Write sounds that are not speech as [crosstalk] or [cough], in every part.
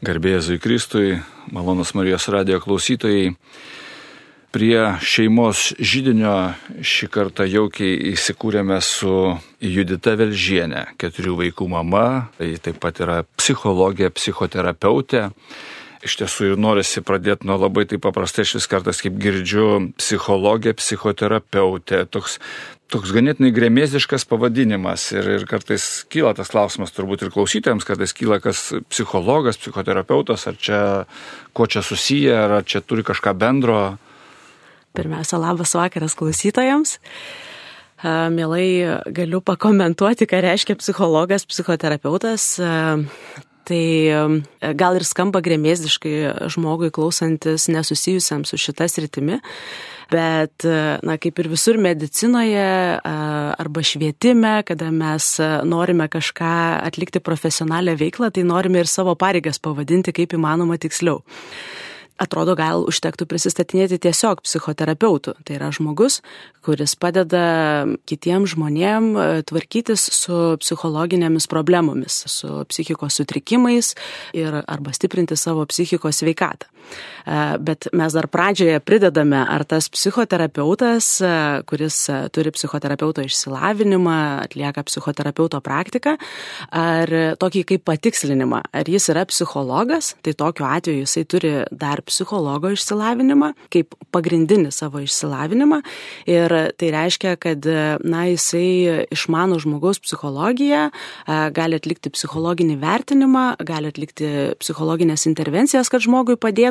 Garbėjai Kristui, malonus Marijos radio klausytojai. Prie šeimos žydinio šį kartą jaukiai įsikūrėme su Judita Velžienė, keturių vaikų mama, tai taip pat yra psichologė, psichoterapeutė. Iš tiesų ir norisi pradėti nuo labai taip paprastai, šis kartas, kaip girdžiu, psichologė, psichoterapeutė, toks, toks ganėtinai grėmėziškas pavadinimas ir, ir kartais kyla tas klausimas, turbūt ir klausytojams kartais kyla, kas psichologas, psichoterapeutas, ar čia, kuo čia susiję, ar čia turi kažką bendro. Pirmiausia, labas vakaras klausytojams. Mielai galiu pakomentuoti, ką reiškia psichologas, psichoterapeutas. Tai gal ir skamba grėmėsdiškai žmogui klausantis nesusijusiam su šitas rytimi, bet, na, kaip ir visur medicinoje arba švietime, kada mes norime kažką atlikti profesionalią veiklą, tai norime ir savo pareigas pavadinti kaip įmanoma tiksliau atrodo, gal užtektų prisistatinėti tiesiog psichoterapeutų. Tai yra žmogus, kuris padeda kitiems žmonėm e, tvarkytis su psichologinėmis problemomis, su psichikos sutrikimais ir arba stiprinti savo psichikos sveikatą. E, bet mes dar pradžioje pridedame, ar tas psichoterapeutas, e, kuris turi psichoterapeuto išsilavinimą, atlieka psichoterapeuto praktiką, ar tokį kaip patikslinimą, ar jis yra psichologas, tai tokiu atveju jisai turi dar psichologo išsilavinimą, kaip pagrindinį savo išsilavinimą. Ir tai reiškia, kad na, jisai išmano žmogaus psichologiją, gali atlikti psichologinį vertinimą, gali atlikti psichologinės intervencijas, kad žmogui padėtų.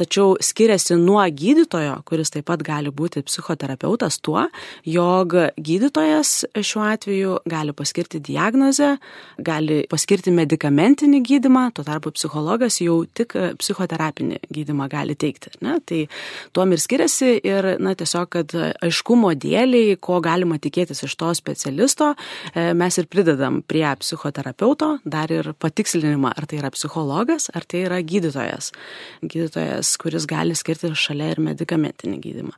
Tačiau skiriasi nuo gydytojo, kuris taip pat gali būti psichoterapeutas tuo, jog gydytojas šiuo atveju gali paskirti diagnozę, gali paskirti medicamentinį gydimą, tuo tarpu psichologas jau tik psichoterapinį gydimą gali teikti. Ne? Tai tuom ir skiriasi ir na, tiesiog, kad aiškumo dėliai, ko galima tikėtis iš to specialisto, e, mes ir pridedam prie psichoterapeuto dar ir patikslinimą, ar tai yra psichologas, ar tai yra gydytojas. Gydytojas, kuris gali skirti šalia ir medicamentinį gydimą.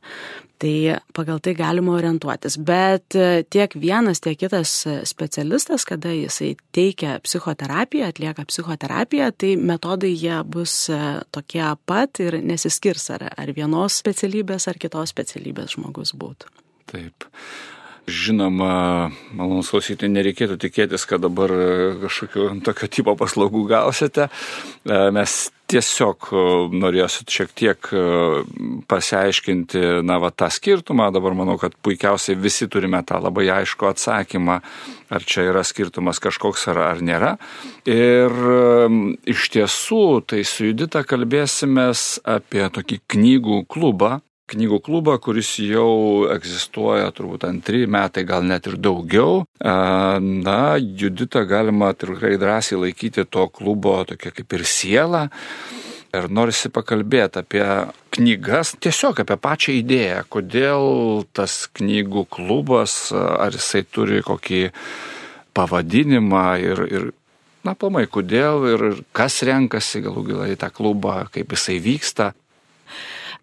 Tai pagal tai galima orientuotis. Bet e, tiek vienas, tiek kitas specialistas, kada jisai teikia psichoterapiją, atlieka psichoterapiją, tai metodai jie bus e, tokie pat ir nesiskirs, ar, ar vienos specialybės, ar kitos specialybės žmogus būtų. Taip. Žinoma, malonus klausyti, nereikėtų tikėtis, kad dabar kažkokiu tokio tipo paslaugų gausite. E, mes tiesiog e, norėsit šiek tiek e, pasiaiškinti, na, va, tą skirtumą. Dabar manau, kad puikiausiai visi turime tą labai aišku atsakymą, ar čia yra skirtumas kažkoks ar, ar nėra. Ir iš tiesų, tai su Judita kalbėsime apie tokį knygų klubą, knygų klubą, kuris jau egzistuoja turbūt antri metai, gal net ir daugiau. Na, Judita galima tikrai drąsiai laikyti to klubo tokia kaip ir siela. Ir norisi pakalbėti apie knygas, tiesiog apie pačią idėją, kodėl tas knygų klubas, ar jisai turi kokį pavadinimą ir, ir na, pamai, kodėl ir kas renkasi galų galai į tą klubą, kaip jisai vyksta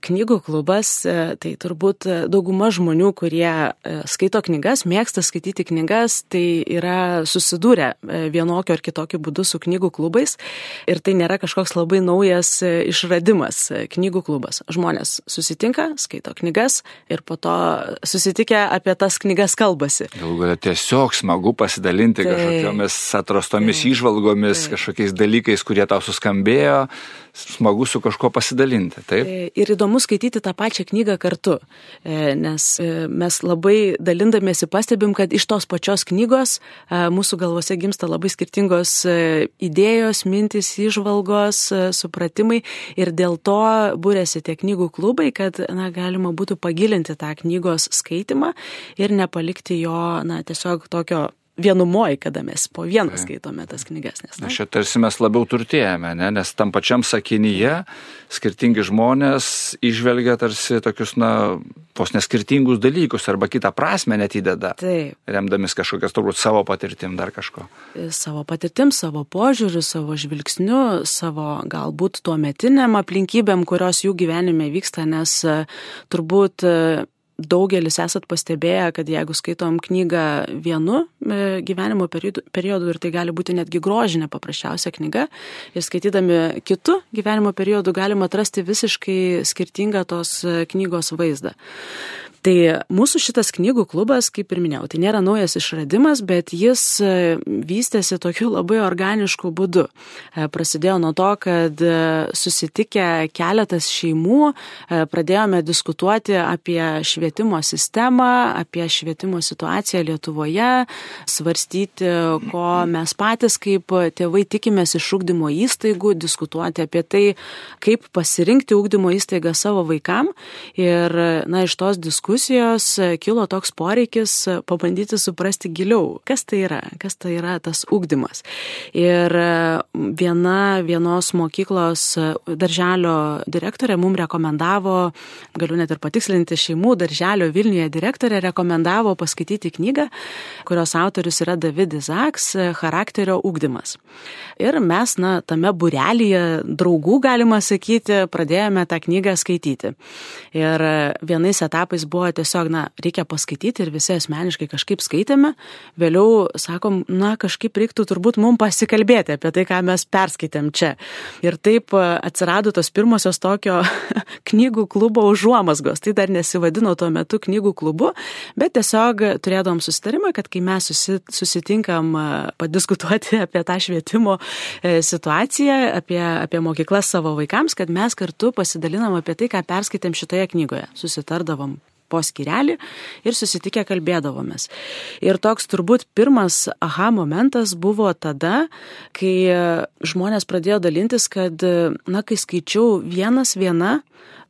knygų klubas, e, tai turbūt dauguma žmonių, kurie e, skaito knygas, mėgsta skaityti knygas, tai yra susidūrę e, vienokio ar kitokio būdu su knygų klubais ir tai nėra kažkoks labai naujas išradimas knygų klubas. Žmonės susitinka, skaito knygas ir po to susitikę apie tas knygas kalbasi. Galų galia tiesiog smagu pasidalinti tai, kažkokiamis atrastomis tai, išvalgomis, tai. kažkokiais dalykais, kurie tau suskambėjo, smagu su kažkuo pasidalinti. Taip? Ir įdomu įdomu skaityti tą pačią knygą kartu, e, nes e, mes labai dalindamiesi pastebim, kad iš tos pačios knygos e, mūsų galvose gimsta labai skirtingos idėjos, mintis, išvalgos, supratimai ir dėl to būrėsi tie knygų klubai, kad na, galima būtų pagilinti tą knygos skaitimą ir nepalikti jo na, tiesiog tokio vienumoji, kada mes po vieną tai. skaitome tas knygas. Nes, na, čia tarsi mes labiau turtėjame, ne? nes tam pačiam sakinyje skirtingi žmonės išvelgia tarsi tokius, na, vos neskirtingus dalykus arba kitą prasme net įdeda. Taip. Remdamis kažkokias turbūt savo patirtim dar kažko. Savo patirtim, savo požiūriu, savo žvilgsniu, savo galbūt tuo metiniam aplinkybėm, kurios jų gyvenime vyksta, nes turbūt daugelis esat pastebėję, kad jeigu skaitom knygą vienu e, gyvenimo periodu ir tai gali būti netgi grožinė paprasčiausia knyga, ir skaitydami kitų gyvenimo periodų galima atrasti visiškai skirtingą tos e, knygos vaizdą. Tai mūsų šitas knygų klubas, kaip ir minėjau, tai nėra naujas išradimas, bet jis e, vystėsi tokiu labai organišku būdu. E, prasidėjo nuo to, kad e, susitikę keletas šeimų pradėjome diskutuoti apie švietimo sistemą, apie švietimo situaciją Lietuvoje, svarstyti, ko mes patys kaip tėvai tikimės iš ūkdymo įstaigų, diskutuoti apie tai, kaip pasirinkti ūkdymo įstaigą savo vaikam. Ir na, iš tos diskusijos diskusijos e, kilo toks poreikis e, pabandyti suprasti giliau, kas tai yra, kas tai yra tas ūkdymas. Ir e, viena vienos mokyklos darželio direktorė mums rekomendavo, galiu net ir patikslinti, šeimų darželio Vilniuje direktorė rekomendavo paskaityti knygą, kurios autorius yra David Izaks, charakterio ūkdymas. Ir mes, na, tame burelėje draugų, galima sakyti, pradėjome tą knygą skaityti. Ir vienais etapais buvo buvo tiesiog, na, reikia paskaityti ir visi asmeniškai kažkaip skaitėme, vėliau sakom, na, kažkaip reiktų turbūt mums pasikalbėti apie tai, ką mes perskaitėm čia. Ir taip e, atsirado tos pirmosios tokio [laughs] knygų klubo užuomasgos. Tai dar nesivadino tuo metu knygų klubu, bet tiesiog turėdom susitarimą, kad kai mes susitinkam e, padiskutuoti apie tą švietimo e, situaciją, apie, apie mokyklas savo vaikams, kad mes kartu pasidalinam apie tai, ką perskaitėm šitoje knygoje. Susitardavom po skirelį ir susitikę kalbėdavomės. Ir toks turbūt pirmas aha momentas buvo tada, kai žmonės pradėjo dalintis, kad, na, kai skaičiau vienas viena,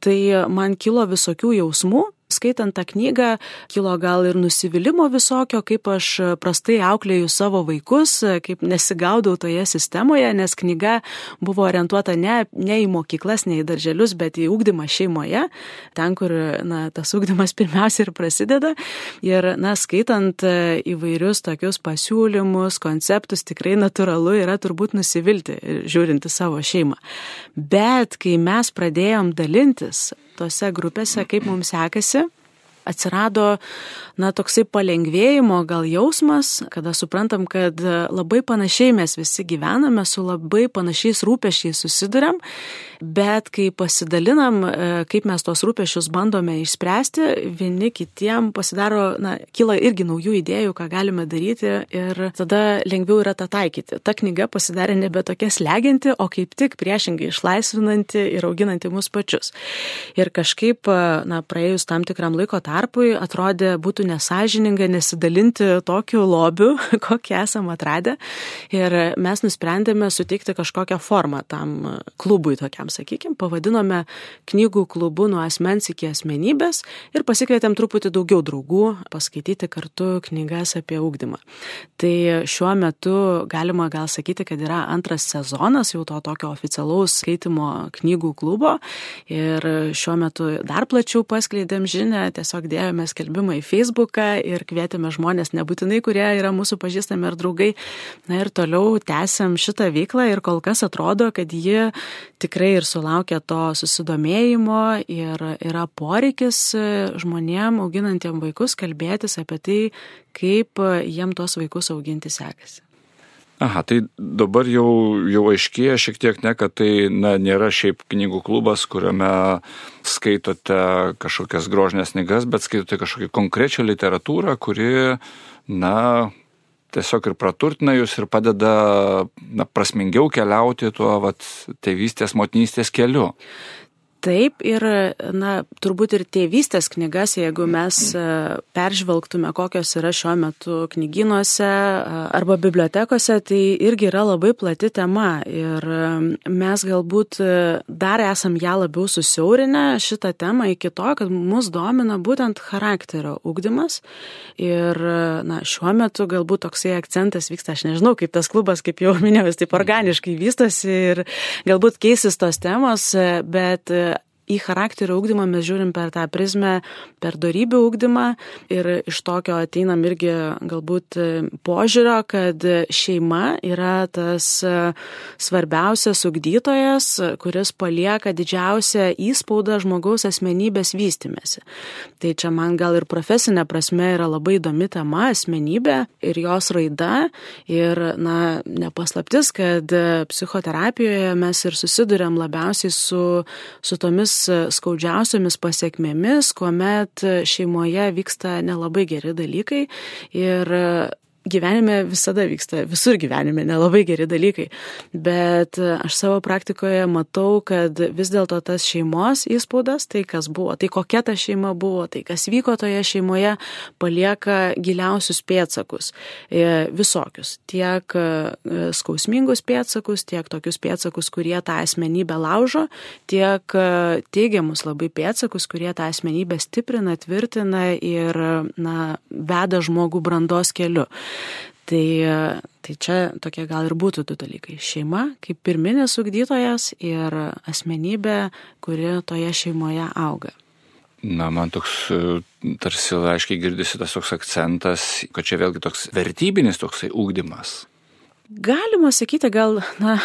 tai man kilo visokių jausmų skaitant tą knygą kilo gal ir nusivylimų visokio, kaip aš prastai auklėjau savo vaikus, kaip nesigaudau toje sistemoje, nes knyga buvo orientuota ne, ne į mokyklas, ne į darželius, bet į ūkdymą šeimoje, ten, kur na, tas ūkdymas [laughs] pirmiausia ir prasideda. Ir, na, skaitant įvairius tokius pasiūlymus, konceptus, tikrai natūralu yra turbūt nusivilti, žiūrinti savo šeimą. Bet kai mes pradėjom dalintis tose grupėse, kaip mums sekasi, atsirado, na, toksai palengvėjimo gal jausmas, kada suprantam, kad labai panašiai mes visi gyvename, su labai panašiais rūpešiais susidurėm, bet kai pasidalinam, e, kaip mes tos rūpešius bandome išspręsti, vieni kitiem pasidaro, na, kyla irgi naujų idėjų, ką galime daryti ir tada lengviau yra tą taikyti. Ta knyga pasidarė nebe tokia slegianti, o kaip tik priešingai išlaisvinanti ir auginanti mus pačius. Ir kažkaip, na, praėjus tam tikram laiko tarpui, atrodė būtų nesažininga nesidalinti tokiu lobiu, [laughs] kokį esam atradę. Ir mes nusprendėme suteikti kažkokią formą tam klubui tokiam, sakykime, pavadinome knygų klubu nuo asmens iki asmenybės ir pasikvietėm truputį daugiau draugų paskaityti kartu knygas apie ūkdymą. Tai šiuo metu galima gal sakyti, kad yra antras sezonas jau to tokio oficialaus skaitimo knygų klubo ir šiuo metu dar plačiau paskleidėm žinę, tiesiog dėjome skelbimą į Facebooką ir kvietėme žmonės, nebūtinai, kurie yra mūsų pažįstami ar draugai. Na ir toliau tęsiam šitą veiklą ir kol kas atrodo, kad ji tikrai ir sulaukia to susidomėjimo ir yra poreikis žmonėm auginantiem vaikus kalbėtis apie tai, kaip jiem tos vaikus auginti sekasi. Aha, tai dabar jau, jau aiškėja šiek tiek ne, kad tai na, nėra šiaip knygų klubas, kuriame skaitote kažkokias grožinės knygas, bet skaitote kažkokią konkrečią literatūrą, kuri, na, tiesiog ir praturtina jūs ir padeda na, prasmingiau keliauti tuo vat, tėvystės, motinystės keliu. Taip ir, na, turbūt ir tėvystės knygas, jeigu mes e, peržvelgtume, kokios yra šiuo metu knyginuose e, arba bibliotekose, tai irgi yra labai plati tema. Ir e, mes galbūt dar esam ją labiau susiaurinę šitą temą iki to, kad mus domina būtent charakterio ugdymas. Ir, na, šiuo metu galbūt toksai akcentas vyksta, aš nežinau, kaip tas klubas, kaip jau minėjau, jis taip organiškai vystosi ir galbūt keisis tos temos, bet į charakterio ūkdymą mes žiūrim per tą prizmę, per darybių ūkdymą ir iš tokio ateinam irgi galbūt požiūrio, kad šeima yra tas svarbiausias ugdytojas, kuris palieka didžiausią įspaudą žmogaus asmenybės vystimėsi. Tai čia man gal ir profesinė prasme yra labai įdomi tema asmenybė ir jos raida. Ir, na, nepaslaptis, kad psichoterapijoje mes ir susidurėm labiausiai su, su tomis skaudžiausiomis pasiekmėmis, kuomet šeimoje vyksta nelabai geri dalykai ir gyvenime visada vyksta, visur gyvenime nelabai geri dalykai, bet aš savo praktikoje matau, kad vis dėlto tas šeimos įspūdas, tai kas buvo, tai kokia ta šeima buvo, tai kas vyko toje šeimoje, palieka giliausius pėtsakus, e, visokius, tiek e, skausmingus pėtsakus, tiek tokius pėtsakus, kurie tą asmenybę laužo, tiek e, teigiamus labai pėtsakus, kurie tą asmenybę stiprina, tvirtina ir na, veda žmogų brandos keliu. Tai, tai čia tokie gal ir būtų du dalykai. Šeima kaip pirminis ugdytojas ir asmenybė, kuri toje šeimoje auga. Na, man toks tarsi aiškiai girdisi tas toks akcentas, kad čia vėlgi toks vertybinis toksai ūkdymas. Galima sakyti, gal, na,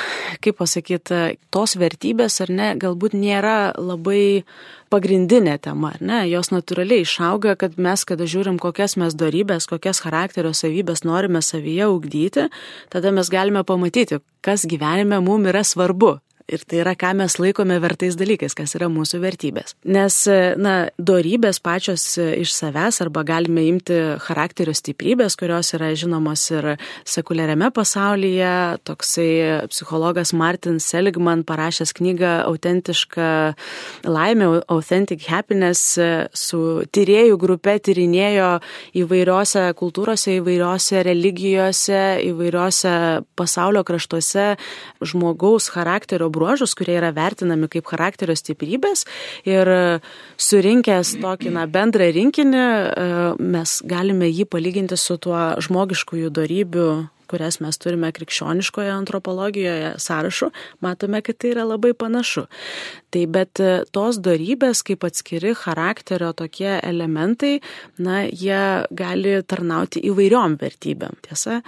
kaip pasakyti, tos vertybės ar ne, galbūt nėra labai pagrindinė tema, ar ne, jos natūraliai išauga, kad mes, kada žiūrim, kokias mes darybės, kokias charakterio savybės norime savyje ugdyti, tada mes galime pamatyti, kas gyvenime mums yra svarbu ir tai yra, ką mes laikome vertais dalykais, kas yra mūsų vertybės. Nes, na, dorybės pačios iš savęs arba galime imti charakterio stiprybės, kurios yra žinomos ir sekuliariame pasaulyje. Toksai psichologas Martin Seligman parašęs knygą Autentiška laimė, Authentic Happiness, su tyriejų grupe tyrinėjo įvairiose kultūrose, įvairiose religijose, įvairiose pasaulio kraštuose žmogaus charakterio bruožus, kurie yra vertinami kaip charakterio stiprybės. Ir surinkęs tokį na, bendrą rinkinį, e, mes galime jį palyginti su tuo žmogiškųjų darybių kurias mes turime krikščioniškoje antropologijoje sąrašu, matome, kad tai yra labai panašu. Tai bet e, tos darybės, kaip atskiri charakterio tokie elementai, na, jie gali tarnauti įvairiom vertybėm. Tiesa,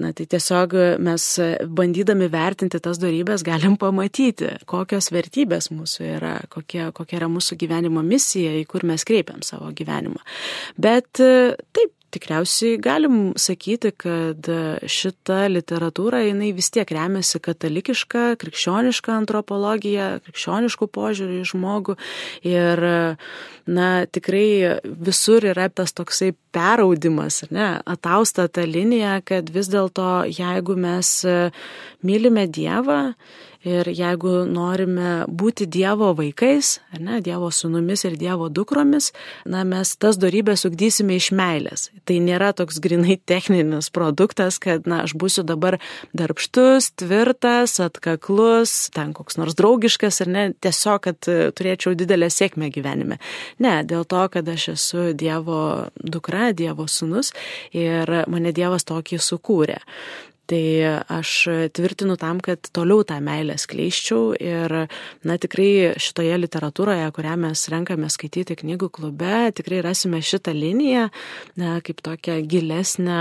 na, tai tiesiog mes bandydami vertinti tas darybės galim pamatyti, kokios vertybės mūsų yra, kokia, kokia yra mūsų gyvenimo misija, į kur mes kreipiam savo gyvenimą. Bet e, taip, tikriausiai galim sakyti, kad šita literatūra, jinai vis tiek remiasi katalikiška, krikščioniška antropologija, krikščioniškų požiūrį į žmogų. Ir, na, tikrai visur yra tas toksai peraudimas, ne, atausta ta linija, kad vis dėlto, jeigu mes mylime Dievą, Ir jeigu norime būti Dievo vaikais, ar ne, Dievo sunumis ir Dievo dukromis, na, mes tas darybės ugdysime iš meilės. Tai nėra toks grinai [laughs] techninis produktas, kad, na, aš būsiu dabar darbštus, tvirtas, atkaklus, ten koks nors draugiškas ir ne, tiesiog, kad turėčiau didelę sėkmę gyvenime. Ne, dėl to, kad aš esu Dievo dukra, Dievo sunus ir mane Dievas tokį sukūrė. Tai aš tvirtinu tam, kad toliau tą meilę skleiščiau ir, na, tikrai šitoje literatūroje, kurią mes renkame skaityti knygų klube, tikrai rasime šitą liniją, na, kaip tokią gilesnę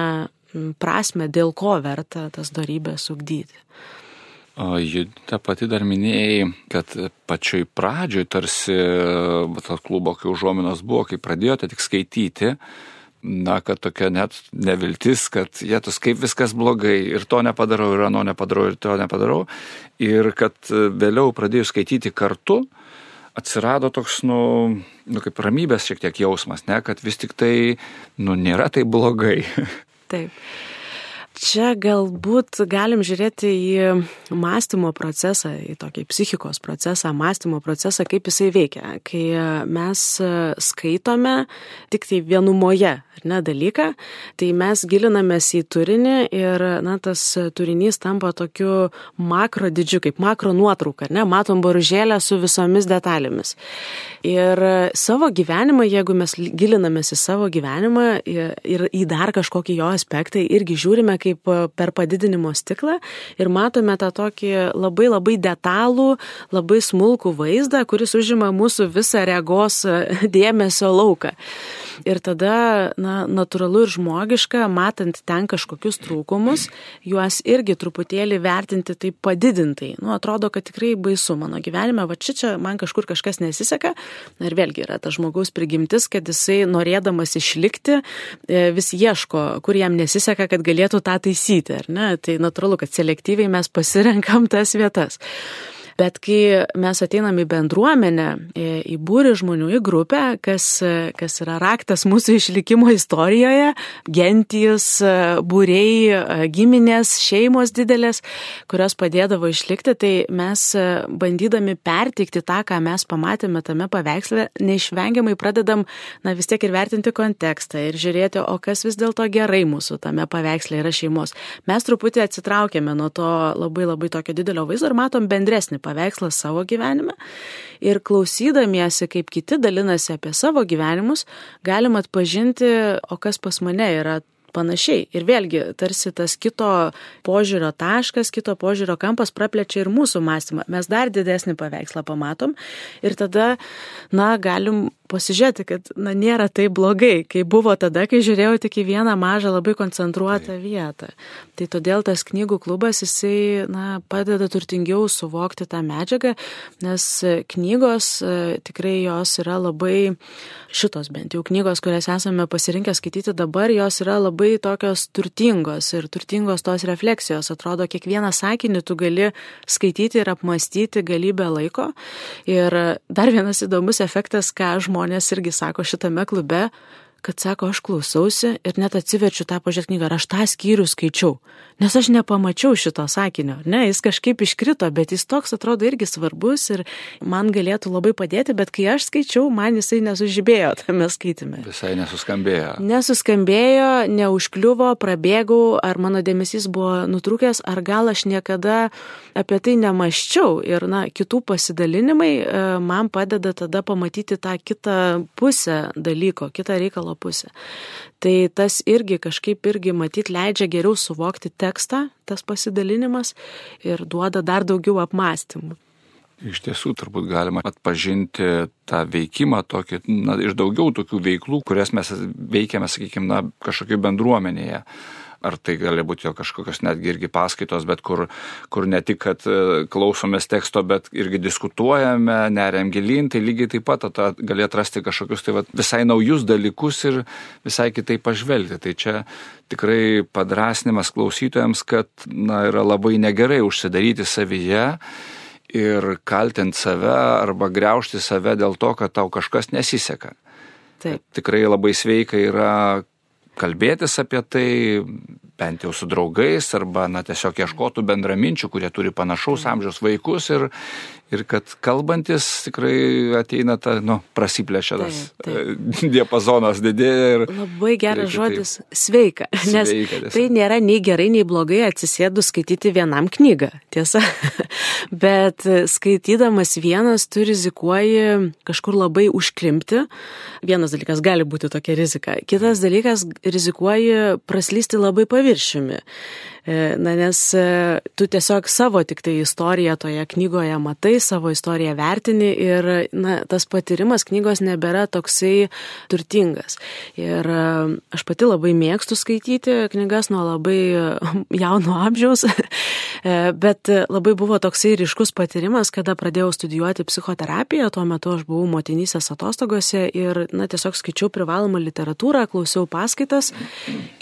prasme, dėl ko verta tas darybės ugdyti. O Judita pati dar minėjai, kad pačioj pradžioj tarsi to klubo, kai užuominos buvo, kai pradėjote tik skaityti, na, kad tokia net neviltis, kad jėtus kaip viskas blogai ir to nepadarau, ir ano nepadarau, ir to nepadarau. Ir kad vėliau pradėjus skaityti kartu, atsirado toks, nu, nu kaip ramybės šiek tiek jausmas, ne, kad vis tik tai, nu, nėra tai blogai. Taip. Čia galbūt galim žiūrėti į mąstymo procesą, į tokį psichikos procesą, mąstymo procesą, kaip jisai veikia. Kai mes skaitome tik tai vienumoje, ar ne, dalyką, tai mes gilinamės į turinį ir, na, tas turinys tampa tokiu makro didžiu, kaip makro nuotrauka, ne, matom boružėlę su visomis detalėmis. Ir savo gyvenimą, jeigu mes gilinamės į savo gyvenimą ir į dar kažkokį jo aspektą, irgi žiūrime kaip per padidinimo stiklą ir matome tą tokį labai labai detalų, labai smulkų vaizdą, kuris užima mūsų visą regos dėmesio lauką. Ir tada, na, natūralu ir žmogiška, matant ten kažkokius trūkumus, juos irgi truputėlį vertinti taip padidintai. Nu, atrodo, kad tikrai baisu mano gyvenime, va čia čia man kažkur kažkas nesiseka. Ir vėlgi yra ta žmogaus prigimtis, kad jisai norėdamas išlikti e, vis ieško, kur jam nesiseka, kad galėtų tą taisyti. Tai natūralu, kad selektyviai mes pasirenkam tas vietas. Bet kai mes ateinam į bendruomenę, į būrį žmonių, į grupę, kas, kas yra raktas mūsų išlikimo istorijoje, gentys, būriai, giminės, šeimos didelės, kurios padėdavo išlikti, tai mes bandydami pertikti tą, ką mes pamatėme tame paveiksle, neišvengiamai pradedam, na vis tiek ir vertinti kontekstą ir žiūrėti, o kas vis dėlto gerai mūsų tame paveiksle yra šeimos. Mes truputį atsitraukėme nuo to labai labai tokio didelio vaizdo ir matom bendresnį paveikslą savo gyvenime. Ir klausydamiesi, kaip kiti dalinasi apie savo gyvenimus, galim atpažinti, o kas pas mane yra panašiai. Ir vėlgi, tarsi tas kito požiūrio taškas, kito požiūrio kampas praplečia ir mūsų mąstymą. Mes dar didesnį paveikslą pamatom ir tada, na, galim pasižiūrėti, kad na, nėra taip blogai, kai buvo tada, kai žiūrėjau tik į vieną mažą labai koncentruotą vietą. Tai todėl tas knygų klubas, jisai na, padeda turtingiau suvokti tą medžiagą, nes knygos tikrai jos yra labai, šitos bent jau knygos, kurias esame pasirinkę skaityti dabar, jos yra labai labai tokios turtingos ir turtingos tos refleksijos. Atrodo, kiekvieną sakinį tu gali skaityti ir apmastyti galybę laiko. Ir dar vienas įdomus efektas, ką žmonės irgi sako šitame klube, kad sako, aš klausausi ir net atsiverčiu tą pažiūrėt knygą, ar aš tą skyrių skaičiau. Nes aš nepamačiau šito sakinio, ne, jis kažkaip iškrito, bet jis toks atrodo irgi svarbus ir man galėtų labai padėti, bet kai aš skaičiau, man jisai nesužibėjo tame skaitime. Visai nesuskambėjo. Nesuskambėjo, neužkliuvo, prabėgau, ar mano dėmesys buvo nutrūkęs, ar gal aš niekada apie tai nemaščiau. Ir, na, kitų pasidalinimai e, man padeda tada pamatyti tą kitą pusę dalyko, kitą reikalo kito pusę. Tai tas irgi kažkaip irgi matyt leidžia geriau suvokti tekstą, tas pasidalinimas ir duoda dar daugiau apmąstymų. Iš tiesų turbūt galima atpažinti tą veikimą tokį, na, iš daugiau tokių veiklų, kurias mes veikiame, sakykime, na, kažkokioje bendruomenėje ar tai gali būti jo kažkokios netgi irgi paskaitos, bet kur, kur ne tik, kad e, klausomės teksto, bet irgi diskutuojame, neriam gilin, tai lygiai taip pat ta, gali atrasti kažkokius tai va, visai naujus dalykus ir visai kitaip pažvelgti. Tai čia tikrai padrasnimas klausytojams, kad na, yra labai negerai užsidaryti savyje ir kaltinti save arba greušti save dėl to, kad tau kažkas nesiseka. Taip. Tikrai labai sveika yra kalbėtis apie tai, bent jau su draugais, arba na, tiesiog ieškotų bendraminčių, kurie turi panašaus amžiaus vaikus ir, ir kad kalbantis tikrai ateina ta, nu, prasiplešia tas taip, taip. E, [laughs] diapazonas didėja. Ir, Labai geras žodis - sveika. Nes sveika, tiesa. tai nėra nei gerai, nei blogai atsisėdus skaityti vienam knygą, tiesa. [laughs] Bet skaitydamas vienas tu rizikuoji kažkur labai užklimti. Vienas dalykas gali būti tokia rizika. Kitas dalykas rizikuoji praslysti labai paviršiumi. E, na, nes e, tu tiesiog savo tik tai istoriją toje knygoje matai, savo istoriją vertini ir na, tas patyrimas knygos nebėra toksai turtingas. Ir e, aš pati labai mėgstu skaityti knygas nuo labai [laughs] jauno amžiaus, [laughs] bet labai buvo toksai ryškus patyrimas, kada pradėjau studijuoti psichoterapiją, tuo metu aš buvau motinysės atostogose ir na, tiesiog skaičiau privalomą literatūrą, klausiau paskaitas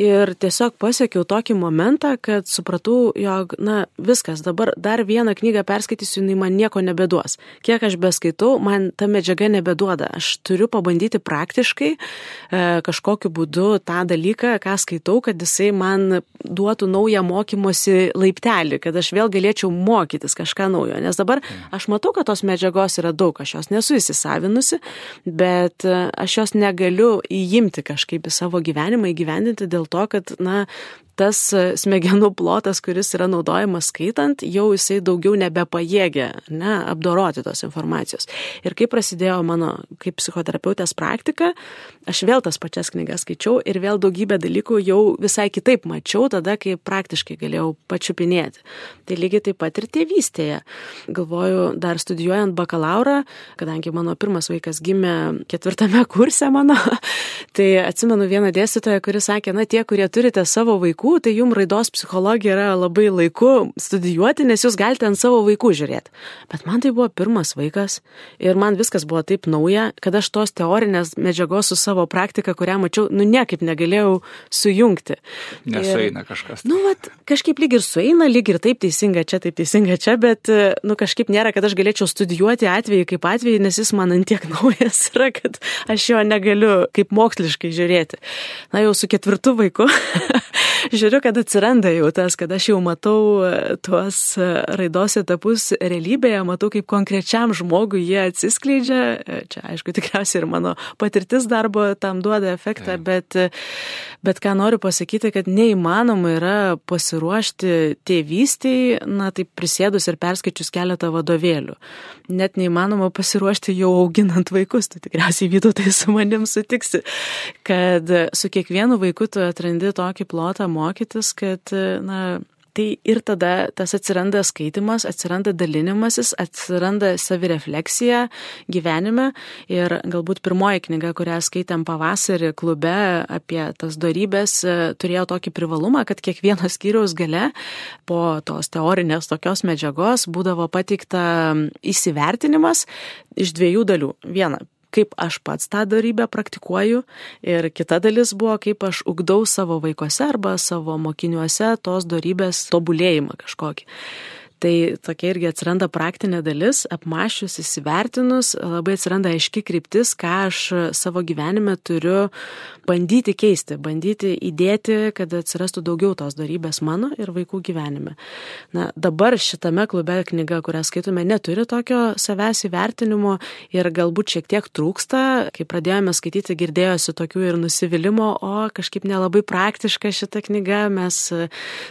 ir tiesiog pasiekiau tokį momentą, kad kad supratau, jog, na, viskas, dabar dar vieną knygą perskaitysiu, jinai man nieko nebeduos. Kiek aš beskaitau, man ta medžiaga nebeduoda. Aš turiu pabandyti praktiškai e, kažkokiu būdu tą dalyką, ką skaitau, kad jisai man duotų naują mokymosi laiptelį, kad aš vėl galėčiau mokytis kažką naujo. Nes dabar aš matau, kad tos medžiagos yra daug, aš jos nesu įsisavinusi, bet e, aš jos negaliu įimti kažkaip į savo gyvenimą, įgyvendinti dėl to, kad, na, tas smegenų plotas, kuris yra naudojamas skaitant, jau jisai daugiau nebepajėgia ne, apdoroti tos informacijos. Ir kai prasidėjo mano kaip psichoterapeutės praktika, aš vėl tas pačias knygas skaičiau ir vėl daugybę dalykų jau visai kitaip mačiau tada, kai praktiškai galėjau pačiupinėti. Tai lygiai taip pat ir tėvystėje. Galvoju, dar studijuojant bakalaurą, kadangi mano pirmas vaikas gimė ketvirtame kurse mano, [laughs] tai atsimenu vieną dėstytoją, kuris sakė, na tie, kurie turite savo vaikų, tai jums raidos psichologija yra labai laiku studijuoti, nes jūs galite ant savo vaikų žiūrėti. Bet man tai buvo pirmas vaikas ir man viskas buvo taip nauja, kad aš tos teorinės medžiagos su savo praktika, kurią mačiau, nu niekaip negalėjau sujungti. Nesueina ir, kažkas. Nu, vat, kažkaip lyg ir sueina, lyg ir taip teisinga čia, taip teisinga čia, bet, nu, kažkaip nėra, kad aš galėčiau studijuoti atvejį kaip atvejį, nes jis man antiek [laughs] naujas yra, kad aš jo negaliu kaip moksliškai žiūrėti. Na, jau su ketvirtu vaiku žiūriu, kad atsiranda jau tas, kad aš jau matau e, tuos e, raidos etapus realybėje, matau, kaip konkrečiam žmogui jie atsiskleidžia. E, čia, aišku, [laughs] tikriausiai ir mano patirtis darbo tam duoda efektą, bet, bet ką noriu pasakyti, kad neįmanoma yra pasiruošti tėvystiai, na, taip prisėdus ir perskaičius keletą vadovėlių. Net neįmanoma pasiruošti jau auginant vaikus, tu tikriausiai vytautai su manim sutiksi, kad su kiekvienu vaiku tu atrandi tokį plotą mokytis, kad, na, Tai ir tada tas atsiranda skaitimas, atsiranda dalinimasis, atsiranda savirefleksija gyvenime. Ir galbūt pirmoji knyga, kurią skaitėm pavasarį klube apie tas darybės, turėjo tokį privalumą, kad kiekvieno skyriaus gale po tos teorinės tokios medžiagos būdavo pateikta įsivertinimas iš dviejų dalių. Viena, kaip aš pats tą darybę praktikuoju ir kita dalis buvo, kaip aš ugdau savo vaikuose arba savo mokiniuose tos darybės tobulėjimą kažkokį. Tai tokia irgi atsiranda praktinė dalis, apmašius, įsivertinus, labai atsiranda aiški kryptis, ką aš savo gyvenime turiu bandyti keisti, bandyti įdėti, kad atsirastų daugiau tos darybės mano ir vaikų gyvenime. Na, dabar šitame klube knyga, kurią skaitome, neturi tokio savęs įvertinimo ir galbūt šiek tiek trūksta. Kai pradėjome skaityti, girdėjosi tokių ir nusivylimų, o kažkaip nelabai praktiška šita knyga, mes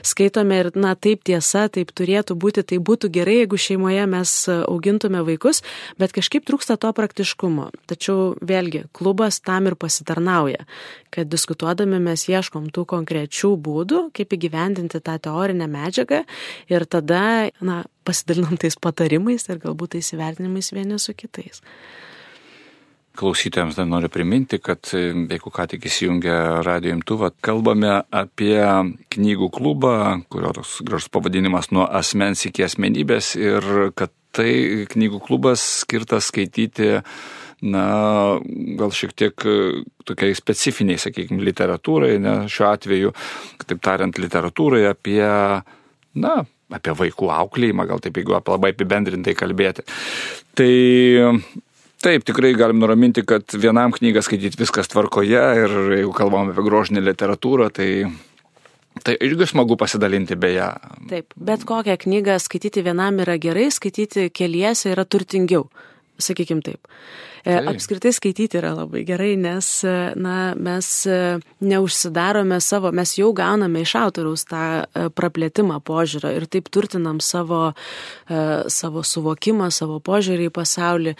skaitome ir, na, taip tiesa, taip turėtų būti daryti, tai būtų gerai, jeigu šeimoje mes augintume vaikus, bet kažkaip trūksta to praktiškumo. Tačiau vėlgi, klubas tam ir pasitarnauja, kad diskutuodami mes ieškom tų konkrečių būdų, kaip įgyvendinti tą teorinę medžiagą ir tada, na, pasidalinam tais patarimais ir galbūt tais įvertinimais vieni su kitais. Klausytojams dar noriu priminti, kad e, jeigu ką tik įsijungia radio imtuvą, kalbame apie knygų klubą, kurio toks gražus pavadinimas nuo asmens iki asmenybės ir kad tai knygų klubas skirtas skaityti, na, gal šiek tiek e, tokiai specifiniai, sakykime, literatūrai, ne, šiuo atveju, taip tariant, literatūrai apie, na, apie vaikų auklėjimą, gal taip jeigu labai apibendrintai kalbėti. Tai Taip, tikrai galim nuraminti, kad vienam knygą skaityti viskas tvarkoje ir jeigu kalbam apie grožinę literatūrą, tai Tai irgi smagu pasidalinti beje. Taip, bet kokią knygą skaityti vienam yra gerai, skaityti keliese yra turtingiau, sakykim taip. E, taip. Apskritai skaityti yra labai gerai, nes na, mes e, neužsidarome savo, mes jau gauname iš autoriaus tą e, praplėtimą požiūrio ir taip turtinam savo, savo suvokimą, savo požiūrį į pasaulį.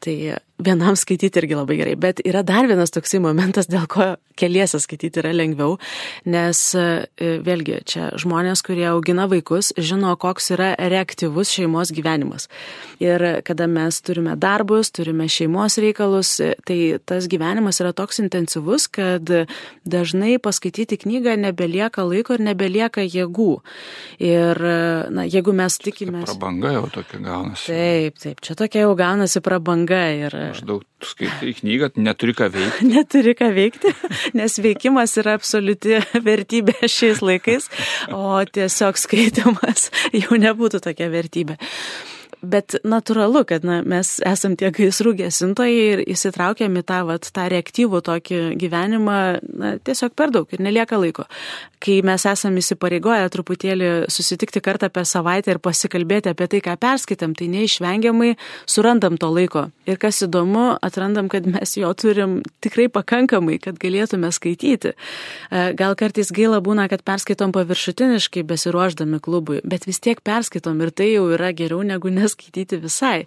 Tai vienam skaityti irgi labai gerai, bet yra dar vienas toksai momentas, dėl ko keliesi skaityti yra lengviau, nes e, vėlgi čia žmonės, kurie augina vaikus, žino, koks yra reaktyvus šeimos gyvenimas. Ir kada mes turime darbus, turime šeimos reikalus, e, tai tas gyvenimas yra toks intensyvus, kad dažnai paskaityti knygą nebelieka laiko ir nebelieka jėgų. Ir, na, jeigu mes tikime... Prabanga jau tokia gaunasi. Taip, taip, čia tokia jau gaunasi prabanga ir Maždaug skaitai knygą, neturi ką veikti. [laughs] neturi ką veikti, nes veikimas yra absoliuti vertybė šiais laikais, o tiesiog skaitimas jau nebūtų tokia vertybė. Bet natūralu, kad na, mes esam tie gaisrų gesintojai ir įsitraukiam į tą, vat, tą reaktyvų tokį gyvenimą na, tiesiog per daug ir nelieka laiko. Kai mes esam įsipareigoję truputėlį susitikti kartą per savaitę ir pasikalbėti apie tai, ką perskaitėm, tai neišvengiamai surandam to laiko. Ir kas įdomu, atrandam, kad mes jo turim tikrai pakankamai, kad galėtume skaityti. E, gal kartais gaila būna, kad perskaitom paviršutiniškai besiruoždami klubui, bet vis tiek perskaitom ir tai jau yra geriau negu neskaityti visai.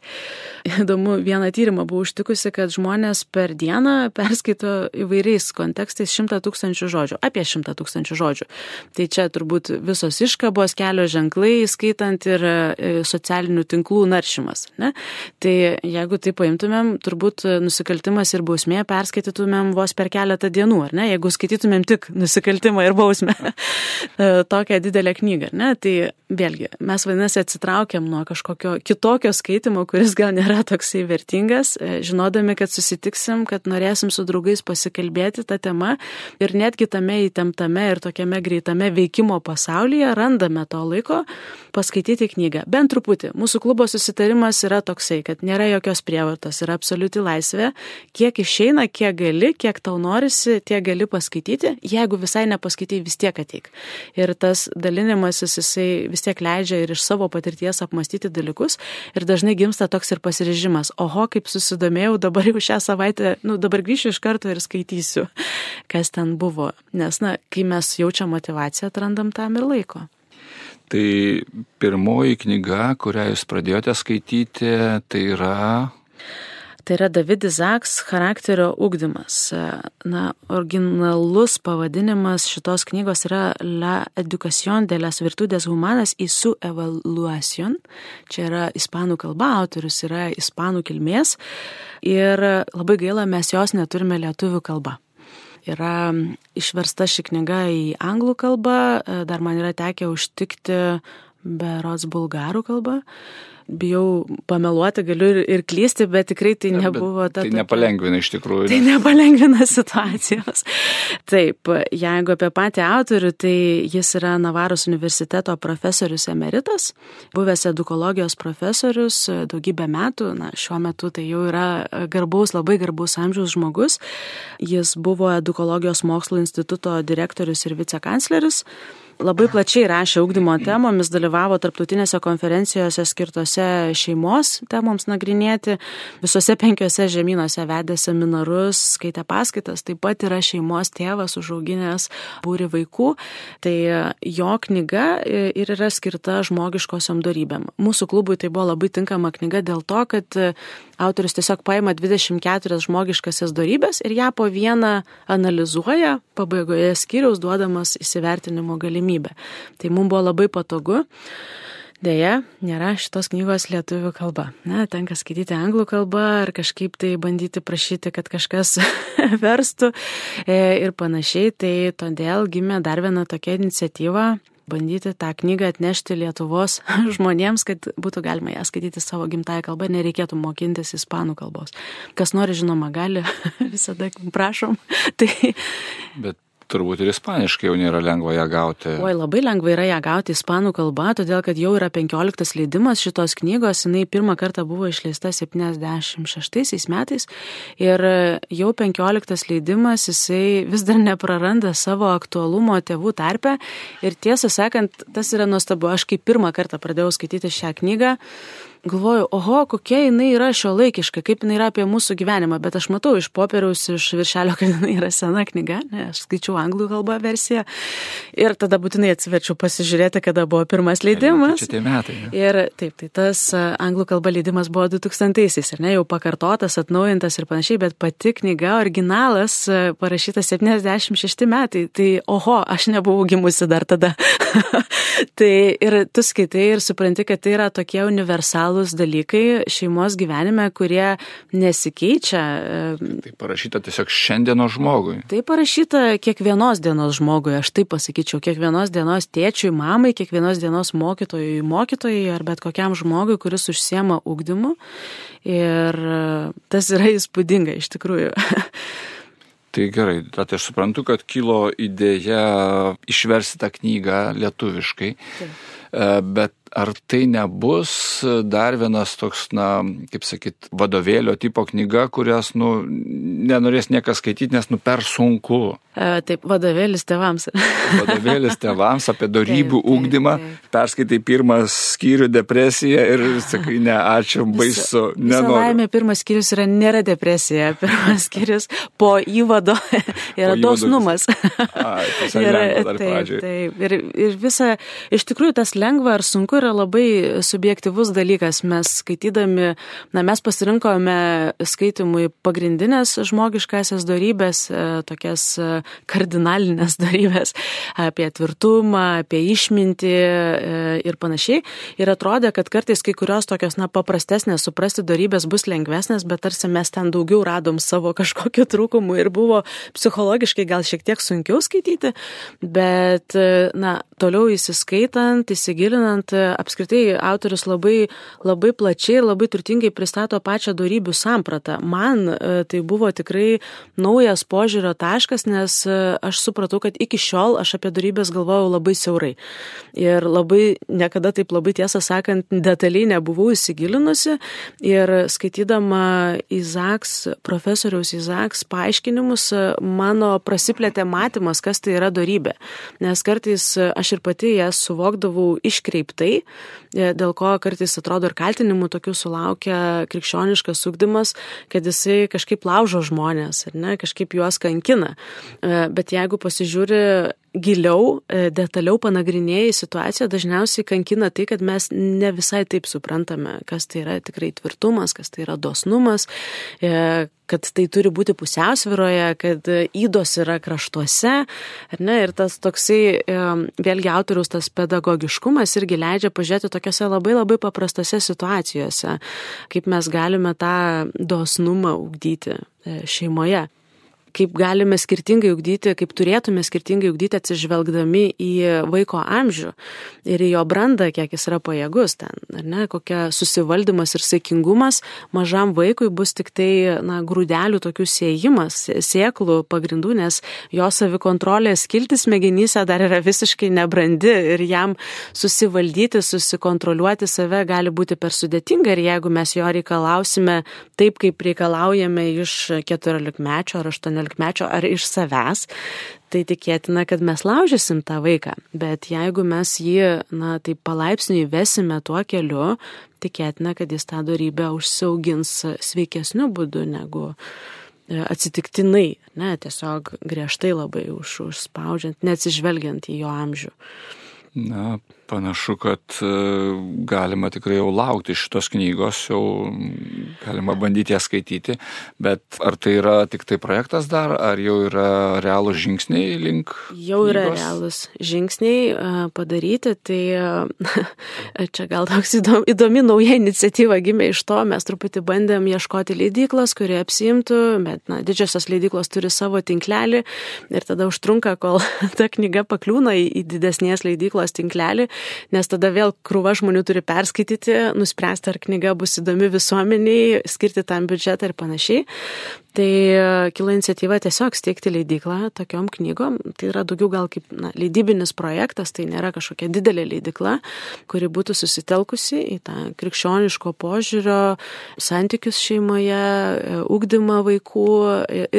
Įdomu, vieną tyrimą buvau užtikusi, kad žmonės per dieną perskaito įvairiais kontekstais 100 tūkstančių žodžių, apie 100 tūkstančių žodžių. Tai čia turbūt visos iškabos, kelio ženklai, skaitant ir e, socialinių tinklų naršymas. Ne? Tai jeigu tai paimtumėm, turbūt nusikaltimas ir bausmė perskaitytumėm vos per keletą dienų, ar ne? Jeigu skaitytumėm tik nusikaltimą ir bausmę, [laughs] e, tokią didelę knygą, ne? Tai vėlgi, mes vadinasi atsitraukiam nuo kažkokio kitokio skaitimo, kuris gal nėra toksai vertingas, e, žinodami, kad susitiksim, kad norėsim su draugais pasikalbėti tą temą ir netgi tame įtemptame ir tokiame greitame veikimo pasaulyje randame to laiko paskaityti knygą. Bent truputį. Mūsų klubo susitarimas yra toksai, kad nėra jokios prievartos, yra absoliuti laisvė. Kiek išeina, kiek gali, kiek tau norisi, tiek gali paskaityti. Jeigu visai nepaskaitai, vis tiek ateik. Ir tas dalinimasis jisai vis tiek leidžia ir iš savo patirties apmastyti dalykus. Ir dažnai gimsta toks ir pasirežimas. Oho, kaip susidomėjau, dabar jau šią savaitę, nu dabar grįšiu iš karto ir skaitysiu, kas ten buvo. Nes, na, kai mes jaučiam motivaciją, atrandam tam ir laiko. Tai pirmoji knyga, kurią jūs pradėjote skaityti, tai yra Tai yra David Izaks charakterio ugdymas. Na, originalus pavadinimas šitos knygos yra La Educación de las Virtudes Humanas y su Evaluación. Čia yra ispanų kalba, autorius yra ispanų kilmės ir labai gaila, mes jos neturime lietuvių kalba yra išversta ši knyga į anglų kalbą, dar man yra tekę užtikti berots bulgarų kalbą bijau pameluoti, galiu ir, ir klysti, bet tikrai tai ne, nebuvo ta. Tai nepalengvina iš tikrųjų. Tai nepalengvina [laughs] situacijos. Taip, jeigu apie patį autorių, tai jis yra Navaros universiteto profesorius emeritas, buvęs edukologijos profesorius daugybę metų, na, šiuo metu tai jau yra garbaus, labai garbaus amžiaus žmogus. Jis buvo edukologijos mokslo instituto direktorius ir vicekancleris labai plačiai rašė ugdymo temomis, dalyvavo tarptautinėse konferencijose skirtose šeimos temoms nagrinėti, visose penkiose žemynuose vedė seminarus, skaitė paskaitas, taip pat yra šeimos tėvas užauginęs būri vaikų. Tai jo knyga ir yra skirta žmogiškosiom darybėm. Mūsų klubui tai buvo labai tinkama knyga dėl to, kad autorius tiesiog paima 24 žmogiškasias darybės ir ją po vieną analizuoja, pabaigoje skyriaus duodamas įsivertinimo galimybę. Tai mums buvo labai patogu. Deja, nėra šitos knygos lietuvių kalba. Na, tenka skaityti anglų kalbą ar kažkaip tai bandyti prašyti, kad kažkas [laughs] verstų e, ir panašiai. Tai todėl gimė dar viena tokia iniciatyva bandyti tą knygą atnešti Lietuvos [laughs] žmonėms, kad būtų galima ją skaityti savo gimtają kalbą, nereikėtų mokintis ispanų kalbos. Kas nori, žinoma, gali, [laughs] visada prašom. [laughs] Tai... Bet turbūt ir ispaniškai jau nėra lengva ją gauti. Oi, labai lengva yra ją gauti ispanų kalba, todėl kad jau yra 15 leidimas šitos knygos, jinai pirmą kartą buvo išleista 76 metais ir jau 15 leidimas, jisai vis dar nepraranda savo aktualumo tėvų tarpe. Ir tiesą sakant, tas yra nuostabu, aš kai pirmą kartą pradėjau skaityti šią knygą, galvoju, oho, kokia jinai yra šio laikiška, kaip jinai yra apie mūsų gyvenimą, bet aš matau iš popieriaus, iš viršelio, kad jinai yra sena knyga, ne, aš skaičiau anglų kalbą versiją ir tada būtinai atsiverčiau pasižiūrėti, kada buvo pirmas leidimas. Čia tie metai. Ne? Ir taip, tai tas anglų kalba leidimas buvo 2000-aisiais, ar ne, jau pakartotas, atnaujintas ir panašiai, bet pati knyga, originalas, parašytas 76 metai, tai oho, aš nebuvau gimusi dar tada. [laughs] tai ir tu skaitai ir supranti, kad tai yra tokie universalūs unikalūs dalykai šeimos gyvenime, kurie nesikeičia. Tai parašyta tiesiog šiandienos žmogui. Tai parašyta kiekvienos dienos žmogui, aš taip pasakyčiau, kiekvienos dienos tėčiui, mamai, kiekvienos dienos mokytojui, mokytojai ar bet kokiam žmogui, kuris užsiema ugdymu. Ir tas yra įspūdinga iš tikrųjų. [laughs] Tai gerai, tad aš suprantu, kad kilo idėja išversti tą knygą lietuviškai. Taip. E, bet ar tai nebus dar vienas toks, na, kaip sakyt, vadovėlio tipo knyga, kurias, nu, nenorės niekas skaityti, nes, nu, per sunku. E, taip, vadovėlis tevams. vadovėlis [laughs] tevams apie darybių ūkdymą. Perskaitai pirmą skyrių depresiją ir sakai, ne, ačiū, baisu. Laimė, pirmas skyrius yra nėra depresija, [laughs] pirmas skyrius po įvado [laughs] yra po dosnumas. Ai, yra, taip, taip. Ir, ir visa, iš tikrųjų, tas lengva ar sunku yra labai subjektivus dalykas. Mes skaitydami, na, mes pasirinkome skaitimui pagrindinės žmogiškasias darybės, e, tokias e, kardinalinės [laughs] darybės apie tvirtumą, apie išmintį e, ir panašiai. Ir atrodė, kad kartais kai kurios tokios, na, paprastesnės suprasti darybės bus lengvesnės, bet tarsi mes ten daugiau radom savo kažkokiu trūkumu ir buvo psichologiškai gal šiek tiek sunkiau skaityti, bet, na, toliau įsiskaitant, įsigilinant, apskritai autorius labai, labai plačiai ir labai turtingai pristato pačią darybių sampratą. Man e, tai buvo tikrai naujas požiūrio taškas, nes e, aš supratau, kad iki šiol aš apie darybės galvojau labai siaurai. Ir labai, niekada taip labai tiesą sakant, detaliai nebuvau įsigilinusi. Ir skaitydama Izaks, profesoriaus Izaks paaiškinimus, mano prasiplėtė matymas, kas tai yra darybė. Nes kartais aš ir pati jas suvokdavau iškreiptai, e, dėl ko kartais atrodo ir kaltinimų tokių sulaukia krikščioniškas ugdymas, kad jisai kažkaip laužo žmonės, ar ne, kažkaip juos kankina. E, bet jeigu pasižiūri giliau, e, detaliau panagrinėjai situaciją, dažniausiai kankina tai, kad mes ne visai taip suprantame, kas tai yra tikrai tvirtumas, kas tai yra dosnumas, kad tai turi būti pusiausviroje, kad įdos yra kraštuose. Ne, ir tas toksai, vėlgi autoriaus tas pedagogiškumas irgi leidžia pažiūrėti tokiose labai labai paprastose situacijose, kaip mes galime tą dosnumą ugdyti e, šeimoje kaip galime skirtingai ugdyti, kaip turėtume skirtingai ugdyti atsižvelgdami į vaiko amžių ir į jo brandą, kiek jis yra pajėgus ten, ar ne, kokia susivaldymas ir sėkingumas mažam vaikui bus tik tai, na, grūdelių tokių siejimas, sėklų pagrindų, nes jo savikontrolės kiltis smegenyse dar yra visiškai nebrandi ir jam susivaldyti, susikontroliuoti save gali būti per sudėtinga ir jeigu mes jo reikalausime taip, kaip reikalaujame iš 14 mečio ar 18 18-mečio ar iš savęs, tai tikėtina, kad mes laužysim tą vaiką. Bet jeigu mes jį, na, taip palaipsniui vesime tuo keliu, tikėtina, kad jis tą darybę užsiaugins sveikesniu būdu negu e, atsitiktinai, ne, tiesiog griežtai labai už, užspaudžiant, neatsižvelgiant į jo amžių. Na, panašu, kad e, galima tikrai jau laukti šitos knygos, jau galima bandyti ją skaityti, bet ar tai yra tik tai projektas dar, ar jau yra realūs žingsniai link? Jau yra knygos? realūs žingsniai e, padaryti, tai e, čia gal toks įdomi, nauja iniciatyva gimė iš to, mes truputį bandėm ieškoti leidyklos, kurie apsimtų, bet na, didžiosios leidyklos turi savo tinklelį ir tada užtrunka, kol [laughs] ta knyga pakliūna į didesnės leidyklos tinklelį nes tada vėl krūva žmonių turi perskaityti, nuspręsti, ar knyga bus įdomi visuomeniai, skirti tam biudžetą ir panašiai. Tai e, kilo iniciatyva tiesiog steigti leidiklą tokiom knygom. Tai yra daugiau gal kaip na, leidybinis projektas, tai nėra kažkokia didelė leidikla, kuri būtų susitelkusi į tą krikščioniško požiūrio, santykius šeimoje, ugdymą e, vaikų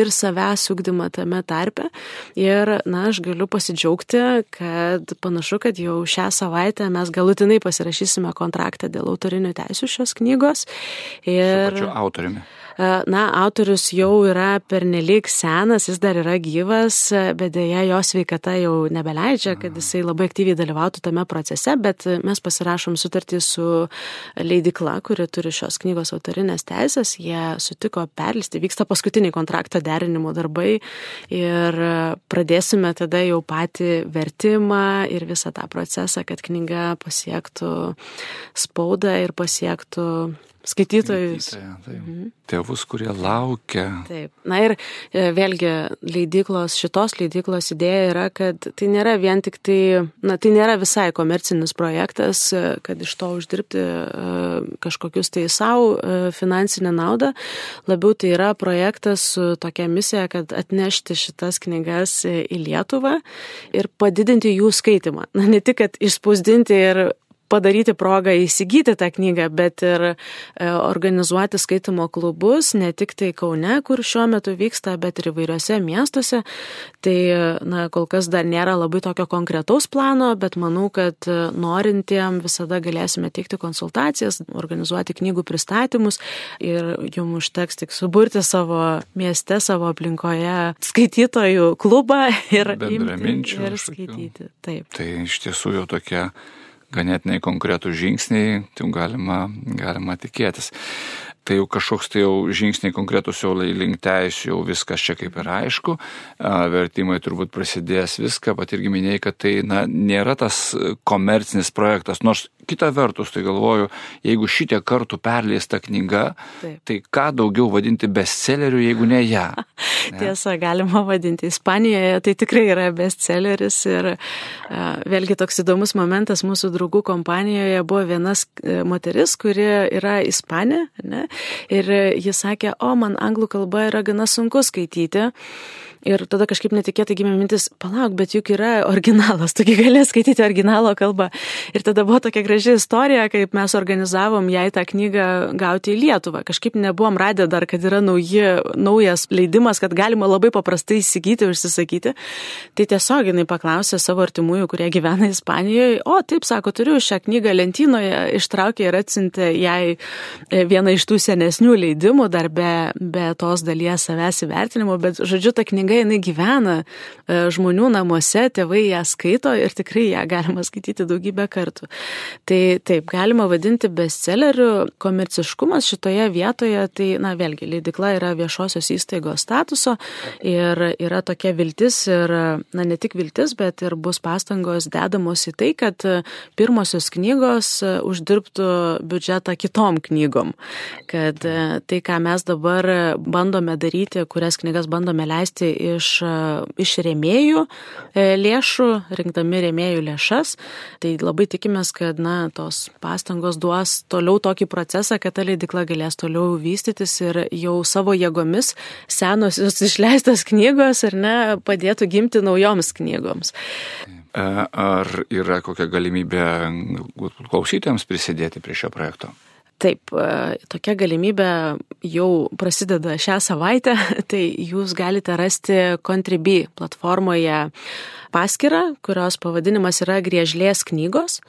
ir savęs ugdymą tame tarpe. Ir, na, aš galiu pasidžiaugti, kad panašu, kad jau šią savaitę mes galutinai pasirašysime kontraktą dėl autorinių teisų šios knygos. Ir... Su pačiu autoriumi. E, na, autorius jau yra pernelik senas, jis dar yra gyvas, bet dėja jo sveikata jau nebeleidžia, kad jisai labai aktyviai dalyvautų tame procese, bet mes pasirašom sutartį su leidikla, kuri turi šios knygos autorinės teisės, jie sutiko perlisti, vyksta paskutiniai kontrakto derinimo darbai ir pradėsime tada jau patį vertimą ir visą tą procesą, kad knyga pasiektų spaudą ir pasiektų skaitytojus. Mhm. Tėvus, kurie laukia. Taip. Na ir e, vėlgi leidyklos, šitos leidyklos idėja yra, kad tai nėra vien tik tai, na tai nėra visai komercinis projektas, e, kad iš to uždirbti e, kažkokius tai savo finansinę naudą. Labiau tai yra projektas su tokia misija, kad atnešti šitas knygas į Lietuvą ir padidinti jų skaitimą. Na ne tik, kad išspausdinti ir padaryti progą įsigyti tą knygą, bet ir e, organizuoti skaitimo klubus, ne tik tai Kaune, kur šiuo metu vyksta, bet ir įvairiose miestuose. Tai, na, kol kas dar nėra labai tokio konkretaus plano, bet manau, kad norintiem visada galėsime teikti konsultacijas, organizuoti knygų pristatymus ir jums užteks tik suburti savo mieste, savo aplinkoje skaitytojų klubą ir, imti, ir skaityti. Taip. Tai iš tiesų jau tokia ganėtinai konkretų žingsniai, tai galima, galima tikėtis. Tai jau kažkoks tai jau žingsniai konkretus jau link teisų, jau viskas čia kaip ir aišku, vertimai turbūt prasidės viską, pat irgi minėjai, kad tai na, nėra tas komercinis projektas, nors kita vertus, tai galvoju, jeigu šitie kartų perleista knyga, Taip. tai ką daugiau vadinti bestselleriu, jeigu ne ją? [laughs] Ne? Tiesa, galima vadinti. Ispanijoje tai tikrai yra bestselleris ir vėlgi toks įdomus momentas mūsų draugų kompanijoje buvo vienas moteris, kuri yra ispanė ne? Ir jis sakė, o man anglų kalba yra gana sunku skaityti. Ir tada kažkaip netikėtai gimė mintis, palauk, bet juk yra originalas, tu gali skaityti originalo kalbą. Ir tada buvo tokia graži istorija, kaip mes organizavom jai tą knygą gauti į Lietuvą. Kažkaip nebuvom radę dar, kad yra nauji, naujas leidimas, kad galima labai paprastai įsigyti, užsisakyti. Tai tiesiog jinai paklausė savo artimųjų, kurie gyvena Ispanijoje, o taip sako, turiu šią knygą lentynoje, ištraukė ir atsintė jai e, vieną iš tų senesnių leidimų, dar be, be tos dalies savęs įvertinimo, bet žodžiu, ta knyga jinai gyvena e, žmonių namuose, tėvai ją skaito ir tikrai ją galima skaityti daugybę kartų. Tai taip, galima vadinti bestselleriu, komerciškumas šitoje vietoje, tai, na, vėlgi, leidikla yra viešosios įstaigos statuso ir yra tokia viltis ir, na, ne tik viltis, bet ir bus pastangos dedamos į tai, kad pirmosios knygos uždirbtų biudžetą kitom knygom. Kad tai, ką mes dabar bandome daryti, kurias knygas bandome leisti iš, iš rėmėjų e, lėšų, rinkdami rėmėjų lėšas. Tai labai tikimės, kad na, tos pastangos duos toliau tokį procesą, kad ta leidikla galės toliau vystytis ir jau savo jėgomis senosios [laughs] išleistos knygos ar ne padėtų gimti naujoms knygoms. E, ar yra kokia galimybė klausytėms prisidėti prie šio projekto? Taip, e, tokia galimybė jau prasideda šią savaitę, [laughs] tai jūs galite rasti Contribui platformoje paskirą, kurios pavadinimas yra Griežlės knygos,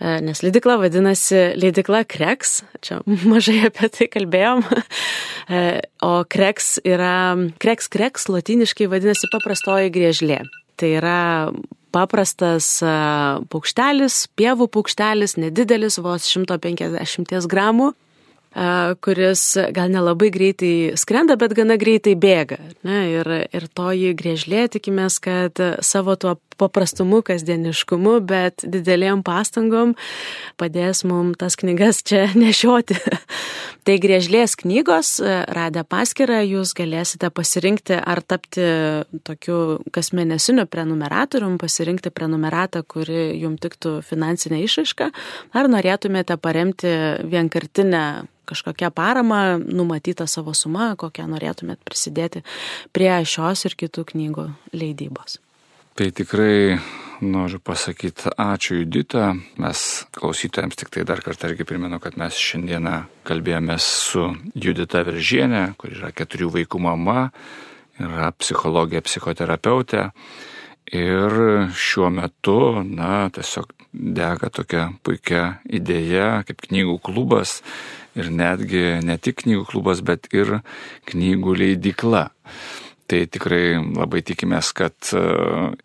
e, nes leidikla vadinasi leidikla Kreks, čia [laughs] mažai apie tai kalbėjom, [laughs] e, o Kreks yra, Kreks Kreks latiniškai vadinasi paprastoji griežlė. Tai yra paprastas paukštelis, pievų paukštelis, nedidelis, vos 150 gramų kuris gal nelabai greitai skrenda, bet gana greitai bėga. Ne? Ir, ir toji grėžlė tikimės, kad savo tuo paprastumu, kasdieniškumu, bet didelėm pastangom padės mums tas knygas čia [laughs] nešioti. tai grėžlės knygos, radę paskirą, jūs galėsite pasirinkti ar tapti tokiu kasmėnesiniu prenumeratorium, pasirinkti prenumeratą, kuri jums tiktų finansinė išaiška, ar norėtumėte paremti vienkartinę kažkokią paramą, numatytą savo sumą, kokią norėtumėt prisidėti prie šios ir kitų knygų leidybos. Tai tikrai noriu pasakyti ačiū Judita. Mes klausytojams tik tai dar kartą irgi primenu, kad mes šiandieną kalbėjomės su Judita Viržienė, kur yra keturių vaikų mama, yra psichologija, psichoterapeutė. Ir šiuo metu, na, tiesiog dega tokia puikia idėja, kaip knygų klubas, ir netgi ne tik knygų klubas, bet ir knygų leidykla. Tai tikrai labai tikimės, kad e,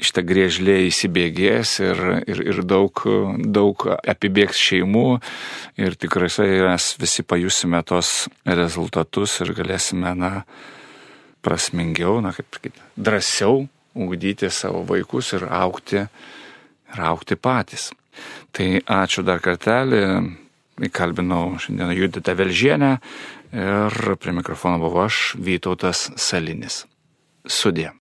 šitą grėžlė įsibėgės ir, ir, ir daug, daug apibėgs šeimų ir tikrai mes visi pajusime tos rezultatus ir galėsime, na, prasmingiau, na, kaip sakyti, drąsiau ugdyti savo vaikus ir aukti, ir aukti patys. Tai ačiū dar kartelį, Įkalbinau šiandieną Juditą Velžienę ir prie mikrofono buvau aš, Vytautas Salinis. Sudė.